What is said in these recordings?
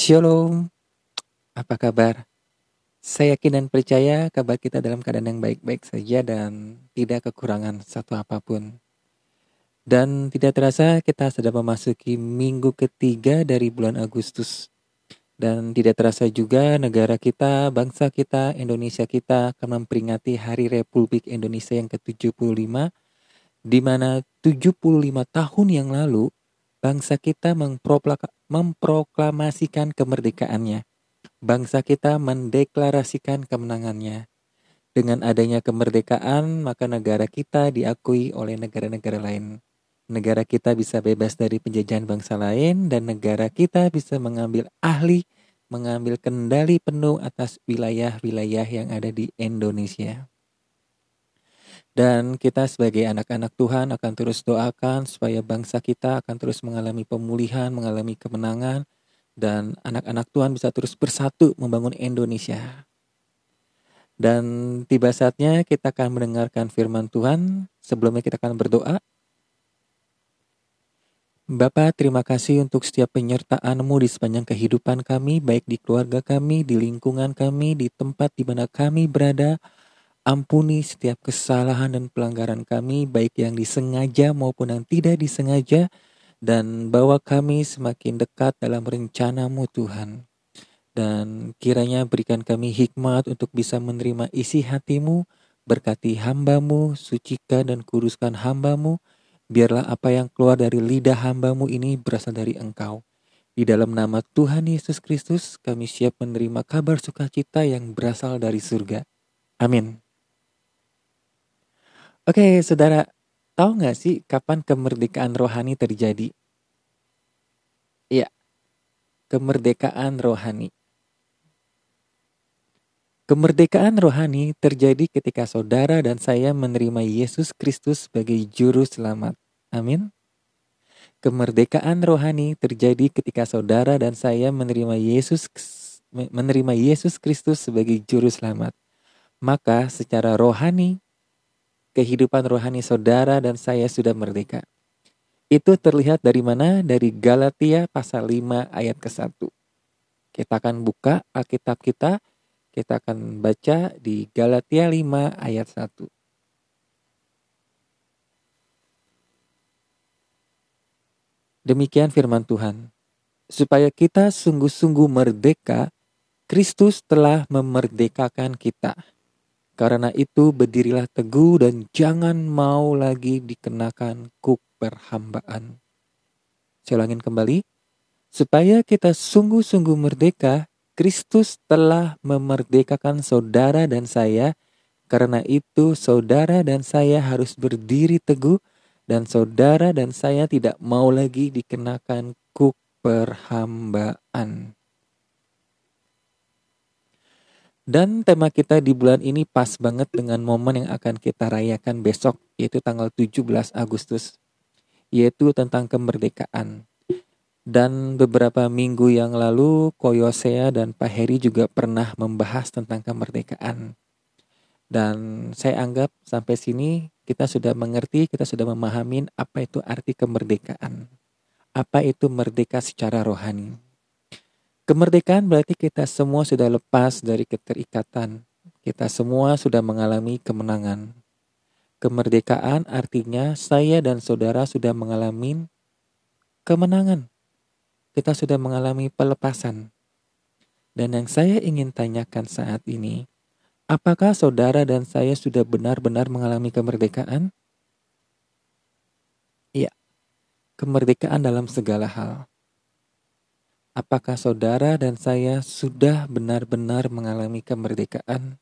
Shalom, apa kabar? Saya yakin dan percaya kabar kita dalam keadaan yang baik-baik saja dan tidak kekurangan satu apa pun. Dan tidak terasa kita sudah memasuki minggu ketiga dari bulan Agustus. Dan tidak terasa juga negara kita, bangsa kita, Indonesia kita akan memperingati Hari Republik Indonesia yang ke-75 di mana 75 tahun yang lalu bangsa kita memproklamasikan kemerdekaannya. Bangsa kita mendeklarasikan kemenangannya. Dengan adanya kemerdekaan, maka negara kita diakui oleh negara-negara lain. Negara kita bisa bebas dari penjajahan bangsa lain dan negara kita bisa mengambil ahli, mengambil kendali penuh atas wilayah-wilayah yang ada di Indonesia. Dan kita sebagai anak-anak Tuhan akan terus doakan supaya bangsa kita akan terus mengalami pemulihan, mengalami kemenangan, dan anak-anak Tuhan bisa terus bersatu membangun Indonesia. Dan tiba saatnya kita akan mendengarkan firman Tuhan. Sebelumnya kita akan berdoa. Bapak, terima kasih untuk setiap penyertaan-Mu di sepanjang kehidupan kami, baik di keluarga kami, di lingkungan kami, di tempat di mana kami berada, Ampuni setiap kesalahan dan pelanggaran kami, baik yang disengaja maupun yang tidak disengaja, dan bawa kami semakin dekat dalam rencanamu Tuhan. Dan kiranya berikan kami hikmat untuk bisa menerima isi hatimu, berkati hambamu, sucikan dan kuduskan hambamu, biarlah apa yang keluar dari lidah hambamu ini berasal dari engkau. Di dalam nama Tuhan Yesus Kristus, kami siap menerima kabar sukacita yang berasal dari surga. Amin. Oke, saudara, tahu nggak sih kapan kemerdekaan rohani terjadi? Iya, kemerdekaan rohani. Kemerdekaan rohani terjadi ketika saudara dan saya menerima Yesus Kristus sebagai Juru Selamat. Amin. Kemerdekaan rohani terjadi ketika saudara dan saya menerima Yesus menerima Yesus Kristus sebagai Juru Selamat. Maka secara rohani kehidupan rohani saudara dan saya sudah merdeka. Itu terlihat dari mana? Dari Galatia pasal 5 ayat ke-1. Kita akan buka Alkitab kita, kita akan baca di Galatia 5 ayat 1. Demikian firman Tuhan. Supaya kita sungguh-sungguh merdeka, Kristus telah memerdekakan kita. Karena itu berdirilah teguh dan jangan mau lagi dikenakan kuk perhambaan. Saya ulangin kembali. Supaya kita sungguh-sungguh merdeka, Kristus telah memerdekakan saudara dan saya. Karena itu saudara dan saya harus berdiri teguh dan saudara dan saya tidak mau lagi dikenakan kuk perhambaan. Dan tema kita di bulan ini pas banget dengan momen yang akan kita rayakan besok, yaitu tanggal 17 Agustus, yaitu tentang kemerdekaan. Dan beberapa minggu yang lalu, Koyosea dan Pak Heri juga pernah membahas tentang kemerdekaan. Dan saya anggap sampai sini kita sudah mengerti, kita sudah memahami apa itu arti kemerdekaan. Apa itu merdeka secara rohani. Kemerdekaan berarti kita semua sudah lepas dari keterikatan. Kita semua sudah mengalami kemenangan. Kemerdekaan artinya saya dan saudara sudah mengalami kemenangan. Kita sudah mengalami pelepasan. Dan yang saya ingin tanyakan saat ini, apakah saudara dan saya sudah benar-benar mengalami kemerdekaan? Iya, kemerdekaan dalam segala hal. Apakah saudara dan saya sudah benar-benar mengalami kemerdekaan?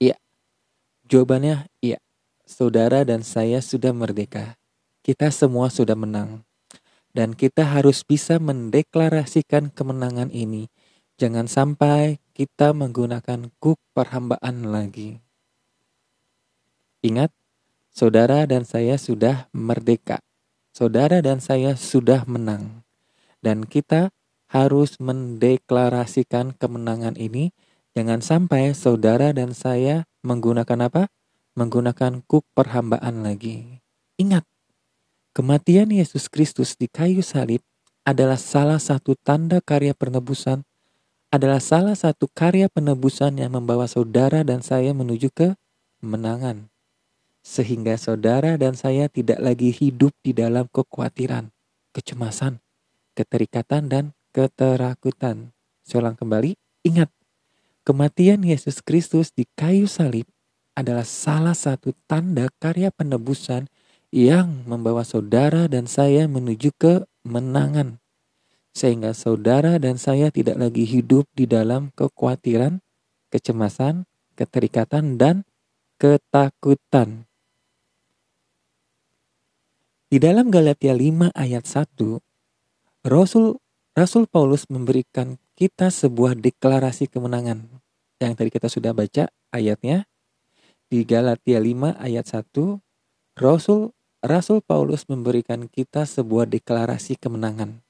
Iya. Jawabannya iya. Saudara dan saya sudah merdeka. Kita semua sudah menang. Dan kita harus bisa mendeklarasikan kemenangan ini. Jangan sampai kita menggunakan kuk perhambaan lagi. Ingat, saudara dan saya sudah merdeka saudara dan saya sudah menang. Dan kita harus mendeklarasikan kemenangan ini. Jangan sampai saudara dan saya menggunakan apa? Menggunakan kuk perhambaan lagi. Ingat, kematian Yesus Kristus di kayu salib adalah salah satu tanda karya penebusan, adalah salah satu karya penebusan yang membawa saudara dan saya menuju ke menangan. Sehingga saudara dan saya tidak lagi hidup di dalam kekhawatiran, kecemasan, keterikatan, dan keterakutan. Ulang kembali, ingat, kematian Yesus Kristus di kayu salib adalah salah satu tanda karya penebusan yang membawa saudara dan saya menuju ke menangan. Sehingga saudara dan saya tidak lagi hidup di dalam kekhawatiran, kecemasan, keterikatan, dan ketakutan. Di dalam Galatia 5 ayat 1, Rasul Rasul Paulus memberikan kita sebuah deklarasi kemenangan. Yang tadi kita sudah baca ayatnya di Galatia 5 ayat 1, Rasul Rasul Paulus memberikan kita sebuah deklarasi kemenangan.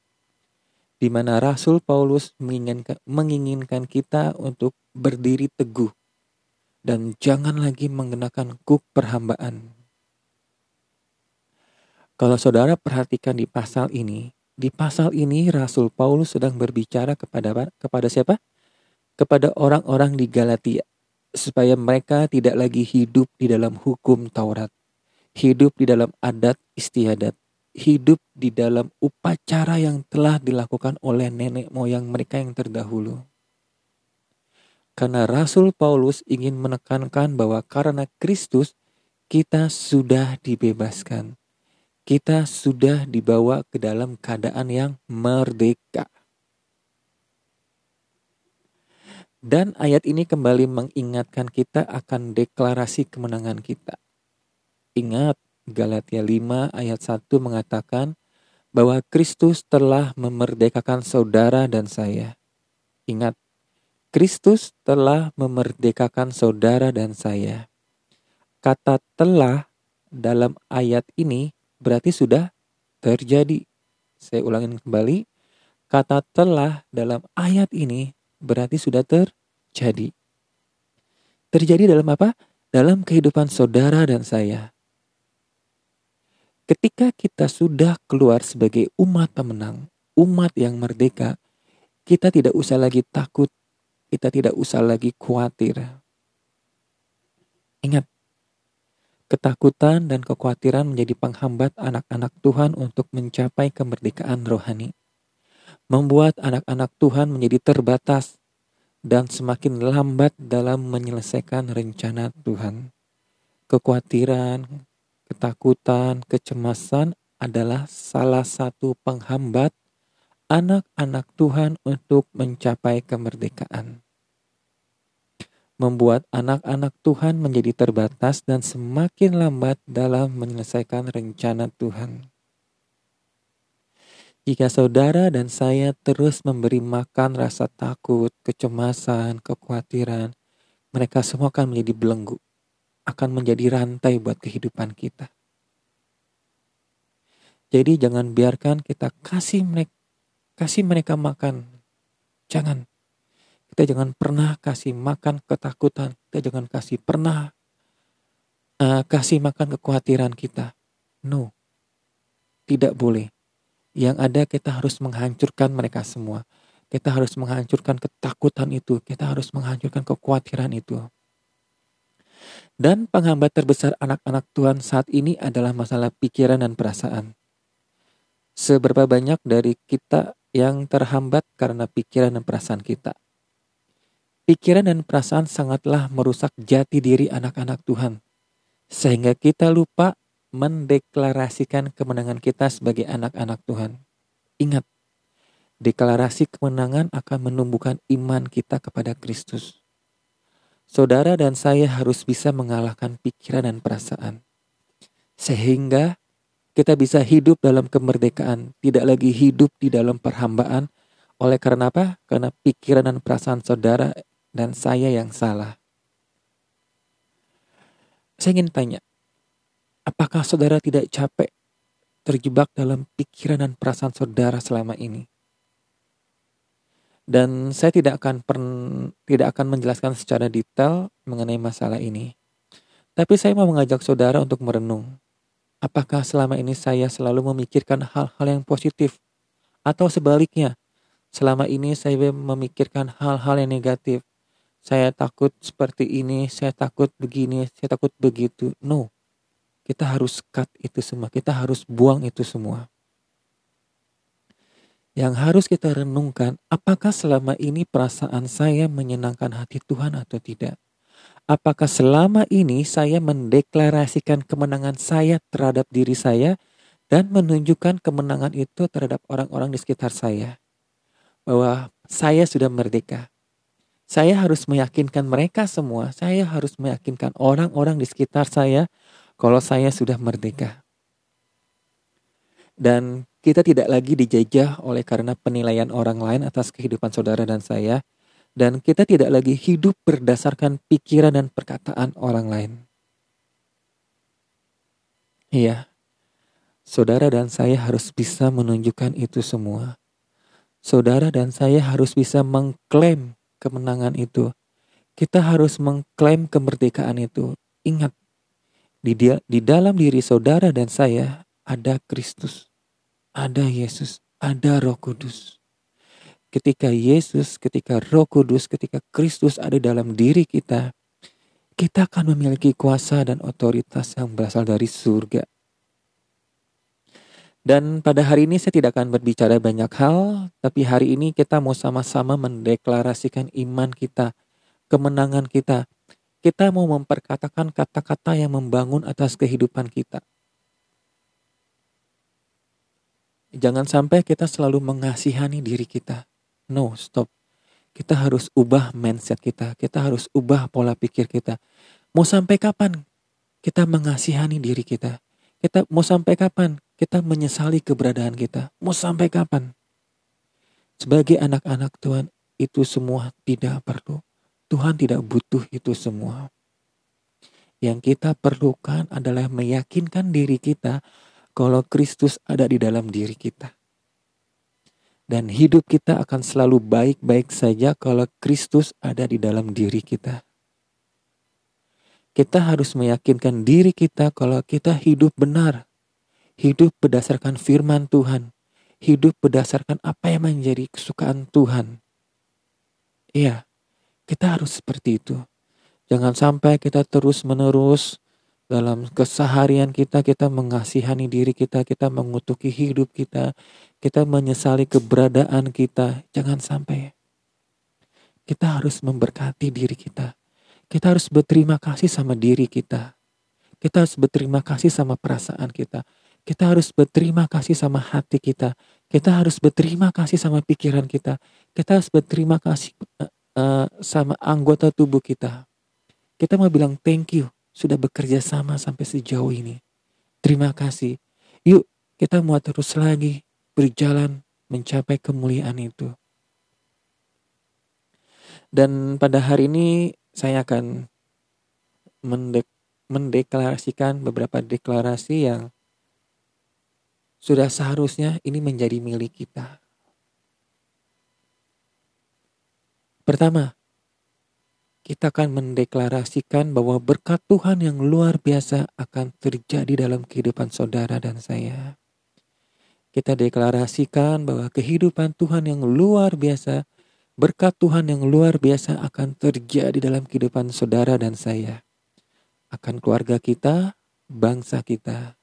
Di mana Rasul Paulus menginginkan, menginginkan kita untuk berdiri teguh dan jangan lagi mengenakan kuk perhambaan. Kalau saudara perhatikan di pasal ini, di pasal ini Rasul Paulus sedang berbicara kepada kepada siapa? Kepada orang-orang di Galatia supaya mereka tidak lagi hidup di dalam hukum Taurat, hidup di dalam adat istiadat, hidup di dalam upacara yang telah dilakukan oleh nenek moyang mereka yang terdahulu. Karena Rasul Paulus ingin menekankan bahwa karena Kristus kita sudah dibebaskan. Kita sudah dibawa ke dalam keadaan yang merdeka. Dan ayat ini kembali mengingatkan kita akan deklarasi kemenangan kita. Ingat, Galatia 5 ayat 1 mengatakan bahwa Kristus telah memerdekakan saudara dan saya. Ingat, Kristus telah memerdekakan saudara dan saya. Kata telah dalam ayat ini berarti sudah terjadi. Saya ulangin kembali. Kata telah dalam ayat ini berarti sudah terjadi. Terjadi dalam apa? Dalam kehidupan saudara dan saya. Ketika kita sudah keluar sebagai umat pemenang, umat yang merdeka, kita tidak usah lagi takut, kita tidak usah lagi khawatir. Ingat, ketakutan dan kekhawatiran menjadi penghambat anak-anak Tuhan untuk mencapai kemerdekaan rohani membuat anak-anak Tuhan menjadi terbatas dan semakin lambat dalam menyelesaikan rencana Tuhan. Kekhawatiran, ketakutan, kecemasan adalah salah satu penghambat anak-anak Tuhan untuk mencapai kemerdekaan. Membuat anak-anak Tuhan menjadi terbatas dan semakin lambat dalam menyelesaikan rencana Tuhan. Jika saudara dan saya terus memberi makan rasa takut, kecemasan, kekhawatiran, mereka semua akan menjadi belenggu, akan menjadi rantai buat kehidupan kita. Jadi jangan biarkan kita kasih mereka kasih mereka makan. Jangan. Kita jangan pernah kasih makan ketakutan. Kita jangan kasih pernah uh, kasih makan kekhawatiran kita. No. Tidak boleh yang ada kita harus menghancurkan mereka semua. Kita harus menghancurkan ketakutan itu. Kita harus menghancurkan kekhawatiran itu. Dan penghambat terbesar anak-anak Tuhan saat ini adalah masalah pikiran dan perasaan. Seberapa banyak dari kita yang terhambat karena pikiran dan perasaan kita. Pikiran dan perasaan sangatlah merusak jati diri anak-anak Tuhan. Sehingga kita lupa mendeklarasikan kemenangan kita sebagai anak-anak Tuhan. Ingat, deklarasi kemenangan akan menumbuhkan iman kita kepada Kristus. Saudara dan saya harus bisa mengalahkan pikiran dan perasaan. Sehingga kita bisa hidup dalam kemerdekaan, tidak lagi hidup di dalam perhambaan. Oleh karena apa? Karena pikiran dan perasaan saudara dan saya yang salah. Saya ingin tanya, Apakah saudara tidak capek terjebak dalam pikiran dan perasaan saudara selama ini? Dan saya tidak akan per, tidak akan menjelaskan secara detail mengenai masalah ini. Tapi saya mau mengajak saudara untuk merenung. Apakah selama ini saya selalu memikirkan hal-hal yang positif Atau sebaliknya, selama ini saya memikirkan hal-hal yang negatif. Saya takut seperti ini, saya takut begini, saya takut begitu. No, kita harus cut itu semua, kita harus buang itu semua. Yang harus kita renungkan, apakah selama ini perasaan saya menyenangkan hati Tuhan atau tidak? Apakah selama ini saya mendeklarasikan kemenangan saya terhadap diri saya dan menunjukkan kemenangan itu terhadap orang-orang di sekitar saya? Bahwa saya sudah merdeka. Saya harus meyakinkan mereka semua, saya harus meyakinkan orang-orang di sekitar saya kalau saya sudah merdeka. Dan kita tidak lagi dijajah oleh karena penilaian orang lain atas kehidupan saudara dan saya, dan kita tidak lagi hidup berdasarkan pikiran dan perkataan orang lain. Iya, saudara dan saya harus bisa menunjukkan itu semua. Saudara dan saya harus bisa mengklaim kemenangan itu. Kita harus mengklaim kemerdekaan itu. Ingat, di, dia, di dalam diri saudara dan saya ada Kristus, ada Yesus, ada Roh Kudus ketika Yesus, ketika Roh Kudus, ketika Kristus ada dalam diri kita, kita akan memiliki kuasa dan otoritas yang berasal dari surga. Dan pada hari ini saya tidak akan berbicara banyak hal, tapi hari ini kita mau sama-sama mendeklarasikan iman kita, kemenangan kita. Kita mau memperkatakan kata-kata yang membangun atas kehidupan kita. Jangan sampai kita selalu mengasihani diri kita. No, stop. Kita harus ubah mindset kita. Kita harus ubah pola pikir kita. Mau sampai kapan kita mengasihani diri kita? Kita mau sampai kapan kita menyesali keberadaan kita? Mau sampai kapan? Sebagai anak-anak Tuhan, itu semua tidak perlu. Tuhan tidak butuh itu semua. Yang kita perlukan adalah meyakinkan diri kita kalau Kristus ada di dalam diri kita. Dan hidup kita akan selalu baik-baik saja kalau Kristus ada di dalam diri kita. Kita harus meyakinkan diri kita kalau kita hidup benar. Hidup berdasarkan firman Tuhan. Hidup berdasarkan apa yang menjadi kesukaan Tuhan. Iya, kita harus seperti itu. Jangan sampai kita terus-menerus dalam keseharian kita, kita mengasihani diri kita, kita mengutuki hidup kita, kita menyesali keberadaan kita. Jangan sampai kita harus memberkati diri kita. Kita harus berterima kasih sama diri kita. Kita harus berterima kasih sama perasaan kita. Kita harus berterima kasih sama hati kita. Kita harus berterima kasih sama pikiran kita. Kita harus berterima kasih uh, uh, sama anggota tubuh kita. Kita mau bilang thank you sudah bekerja sama sampai sejauh ini. Terima kasih. Yuk kita mau terus lagi berjalan mencapai kemuliaan itu. Dan pada hari ini saya akan mendek mendeklarasikan beberapa deklarasi yang sudah seharusnya ini menjadi milik kita. Pertama, kita akan mendeklarasikan bahwa berkat Tuhan yang luar biasa akan terjadi dalam kehidupan saudara dan saya. Kita deklarasikan bahwa kehidupan Tuhan yang luar biasa, berkat Tuhan yang luar biasa akan terjadi dalam kehidupan saudara dan saya. Akan keluarga kita, bangsa kita.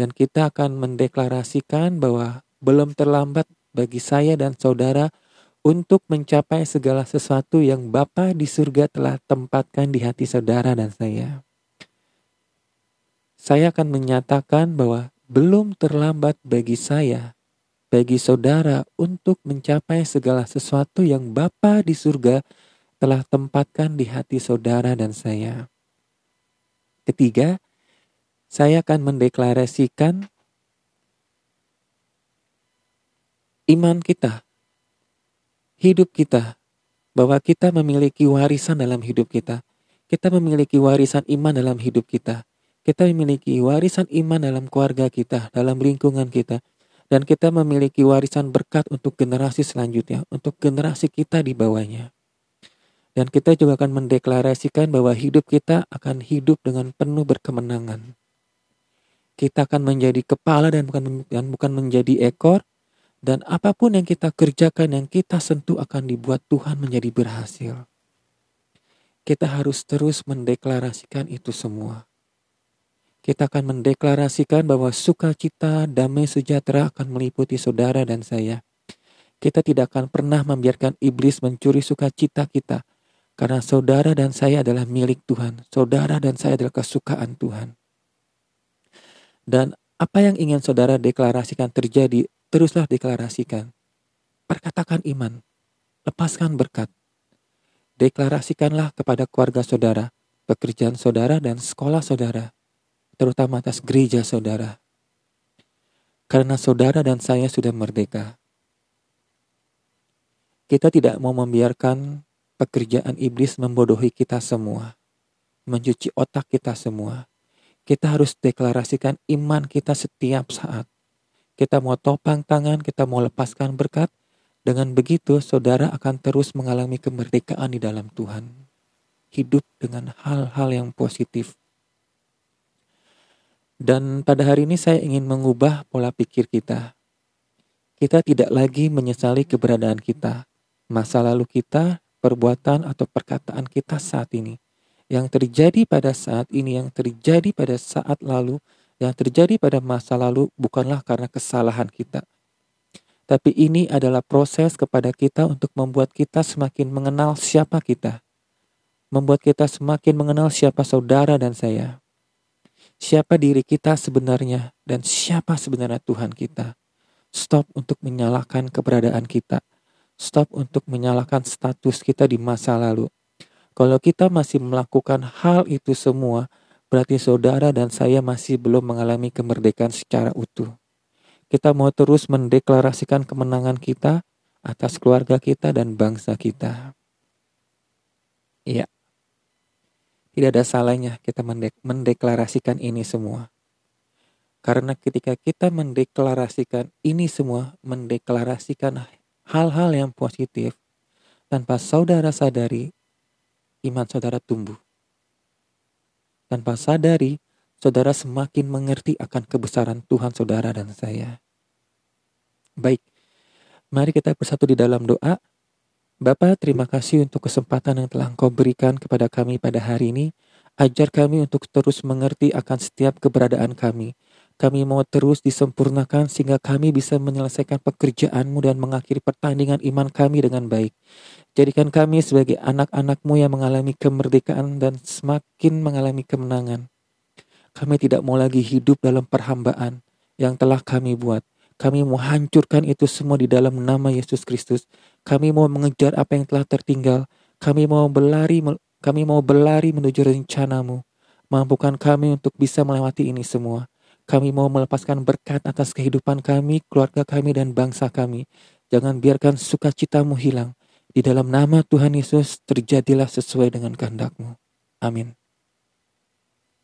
Dan kita akan mendeklarasikan bahwa belum terlambat bagi saya dan saudara untuk mencapai segala sesuatu yang Bapa di surga telah tempatkan di hati saudara dan saya. Saya akan menyatakan bahwa belum terlambat bagi saya, bagi saudara untuk mencapai segala sesuatu yang Bapa di surga telah tempatkan di hati saudara dan saya. Ketiga, saya akan mendeklarasikan iman kita hidup kita, bahwa kita memiliki warisan dalam hidup kita. Kita memiliki warisan iman dalam hidup kita. Kita memiliki warisan iman dalam keluarga kita, dalam lingkungan kita. Dan kita memiliki warisan berkat untuk generasi selanjutnya, untuk generasi kita di bawahnya. Dan kita juga akan mendeklarasikan bahwa hidup kita akan hidup dengan penuh berkemenangan. Kita akan menjadi kepala dan bukan dan bukan menjadi ekor, Dan apa pun yang kita kerjakan, yang kita sentuh akan dibuat Tuhan menjadi berhasil. Kita harus terus mendeklarasikan itu semua. Kita akan mendeklarasikan bahwa sukacita, damai sejahtera akan meliputi saudara dan saya. Kita tidak akan pernah membiarkan iblis mencuri sukacita kita, karena saudara dan saya adalah milik Tuhan. Saudara dan saya adalah kesukaan Tuhan. Dan apa yang ingin saudara deklarasikan terjadi, teruslah deklarasikan. Perkatakan iman, lepaskan berkat. Deklarasikanlah kepada keluarga saudara, pekerjaan saudara, dan sekolah saudara, terutama atas gereja saudara. Karena saudara dan saya sudah merdeka. Kita tidak mau membiarkan pekerjaan iblis membodohi kita semua, mencuci otak kita semua, kita harus deklarasikan iman kita setiap saat. Kita mau topang tangan, kita mau lepaskan berkat. Dengan begitu, saudara akan terus mengalami kemerdekaan di dalam Tuhan. Hidup dengan hal-hal yang positif. Dan pada hari ini saya ingin mengubah pola pikir kita. Kita tidak lagi menyesali keberadaan kita, masa lalu kita, perbuatan atau perkataan kita saat ini yang terjadi pada saat ini, yang terjadi pada saat lalu, yang terjadi pada masa lalu bukanlah karena kesalahan kita. Tapi ini adalah proses kepada kita untuk membuat kita semakin mengenal siapa kita. Membuat kita semakin mengenal siapa saudara dan saya. Siapa diri kita sebenarnya dan siapa sebenarnya Tuhan kita. Stop untuk menyalahkan keberadaan kita. Stop untuk menyalahkan status kita di masa lalu kalau kita masih melakukan hal itu semua, berarti saudara dan saya masih belum mengalami kemerdekaan secara utuh. Kita mau terus mendeklarasikan kemenangan kita atas keluarga kita dan bangsa kita. Iya. Tidak ada salahnya kita mendek mendeklarasikan ini semua. Karena ketika kita mendeklarasikan ini semua, mendeklarasikan hal-hal yang positif, tanpa saudara sadari, iman saudara tumbuh. Tanpa sadari, saudara semakin mengerti akan kebesaran Tuhan saudara dan saya. Baik, mari kita bersatu di dalam doa. Bapa, terima kasih untuk kesempatan yang telah Engkau berikan kepada kami pada hari ini. Ajar kami untuk terus mengerti akan setiap keberadaan kami. Kami mau terus disempurnakan sehingga kami bisa menyelesaikan pekerjaanmu dan mengakhiri pertandingan iman kami dengan baik. Jadikan kami sebagai anak-anakmu yang mengalami kemerdekaan dan semakin mengalami kemenangan. Kami tidak mau lagi hidup dalam perhambaan yang telah kami buat. Kami mau hancurkan itu semua di dalam nama Yesus Kristus. Kami mau mengejar apa yang telah tertinggal. Kami mau berlari, kami mau berlari menuju rencanamu. Mampukan kami untuk bisa melewati ini semua. Kami mau melepaskan berkat atas kehidupan kami, keluarga kami, dan bangsa kami. Jangan biarkan sukacitamu hilang. Di dalam nama Tuhan Yesus terjadilah sesuai dengan kehendakmu. Amin.